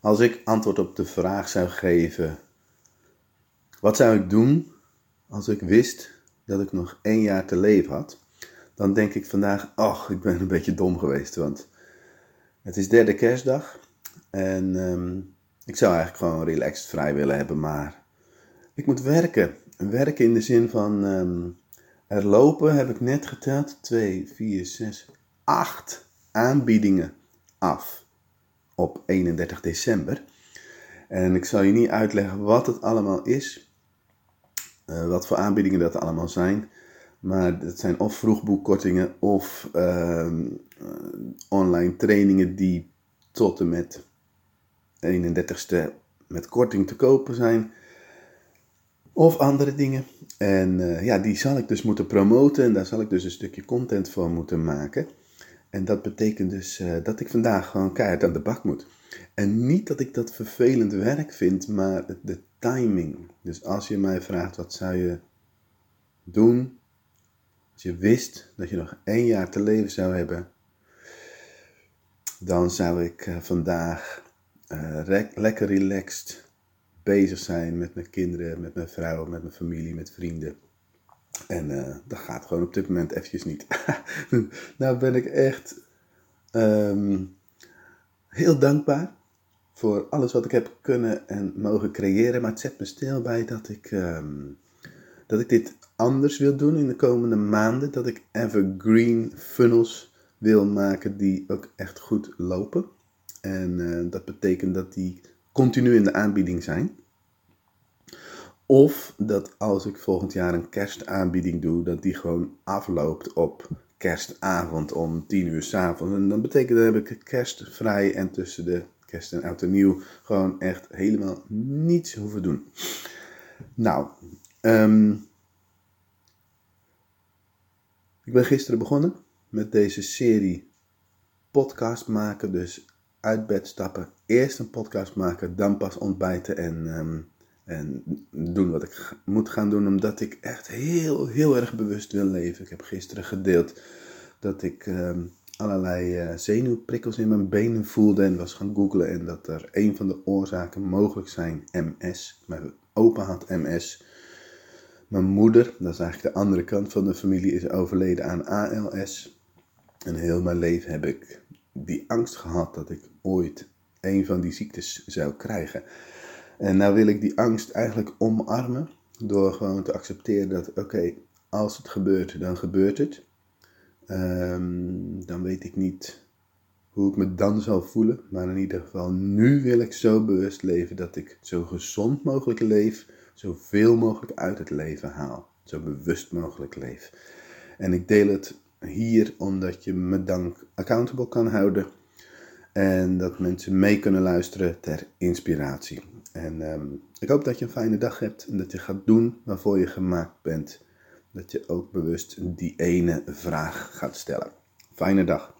Als ik antwoord op de vraag zou geven: wat zou ik doen als ik wist dat ik nog één jaar te leven had? Dan denk ik vandaag: ach, ik ben een beetje dom geweest, want het is derde kerstdag en ehm, ik zou eigenlijk gewoon relaxed vrij willen hebben, maar ik moet werken. Werken in de zin van um, er lopen, heb ik net geteld, 2, 4, 6, 8 aanbiedingen af op 31 december. En ik zal je niet uitleggen wat het allemaal is, uh, wat voor aanbiedingen dat allemaal zijn. Maar het zijn of vroegboekkortingen of uh, online trainingen die tot en met 31ste met korting te kopen zijn. Of andere dingen. En uh, ja, die zal ik dus moeten promoten en daar zal ik dus een stukje content voor moeten maken. En dat betekent dus uh, dat ik vandaag gewoon keihard aan de bak moet. En niet dat ik dat vervelend werk vind, maar de timing. Dus als je mij vraagt wat zou je doen als je wist dat je nog één jaar te leven zou hebben, dan zou ik uh, vandaag uh, lekker relaxed bezig zijn met mijn kinderen, met mijn vrouw, met mijn familie, met vrienden. En uh, dat gaat gewoon op dit moment eventjes niet. nou ben ik echt um, heel dankbaar voor alles wat ik heb kunnen en mogen creëren. Maar het zet me stil bij dat ik, um, dat ik dit anders wil doen in de komende maanden. Dat ik evergreen funnels wil maken die ook echt goed lopen. En uh, dat betekent dat die continu in de aanbieding zijn. Of dat als ik volgend jaar een kerstaanbieding doe, dat die gewoon afloopt op kerstavond om 10 uur s'avonds. En dan betekent dat heb ik kerstvrij en tussen de kerst en oud en nieuw gewoon echt helemaal niets hoeven doen. Nou, um, ik ben gisteren begonnen met deze serie podcast maken. Dus uit bed stappen, eerst een podcast maken, dan pas ontbijten en, um, en doen wat ik moet gaan doen. Omdat ik echt heel, heel erg bewust wil leven. Ik heb gisteren gedeeld dat ik um, allerlei uh, zenuwprikkels in mijn benen voelde en was gaan googlen. En dat er een van de oorzaken mogelijk zijn MS. Mijn opa had MS. Mijn moeder, dat is eigenlijk de andere kant van de familie, is overleden aan ALS. En heel mijn leven heb ik die angst gehad dat ik ooit een van die ziektes zou krijgen. En nou wil ik die angst eigenlijk omarmen door gewoon te accepteren dat, oké, als het gebeurt, dan gebeurt het. Um, dan weet ik niet hoe ik me dan zal voelen. Maar in ieder geval, nu wil ik zo bewust leven dat ik zo gezond mogelijk leef, zoveel mogelijk uit het leven haal. Zo bewust mogelijk leef. En ik deel het hier omdat je me dan accountable kan houden. En dat mensen mee kunnen luisteren ter inspiratie. En um, ik hoop dat je een fijne dag hebt en dat je gaat doen waarvoor je gemaakt bent. Dat je ook bewust die ene vraag gaat stellen. Fijne dag.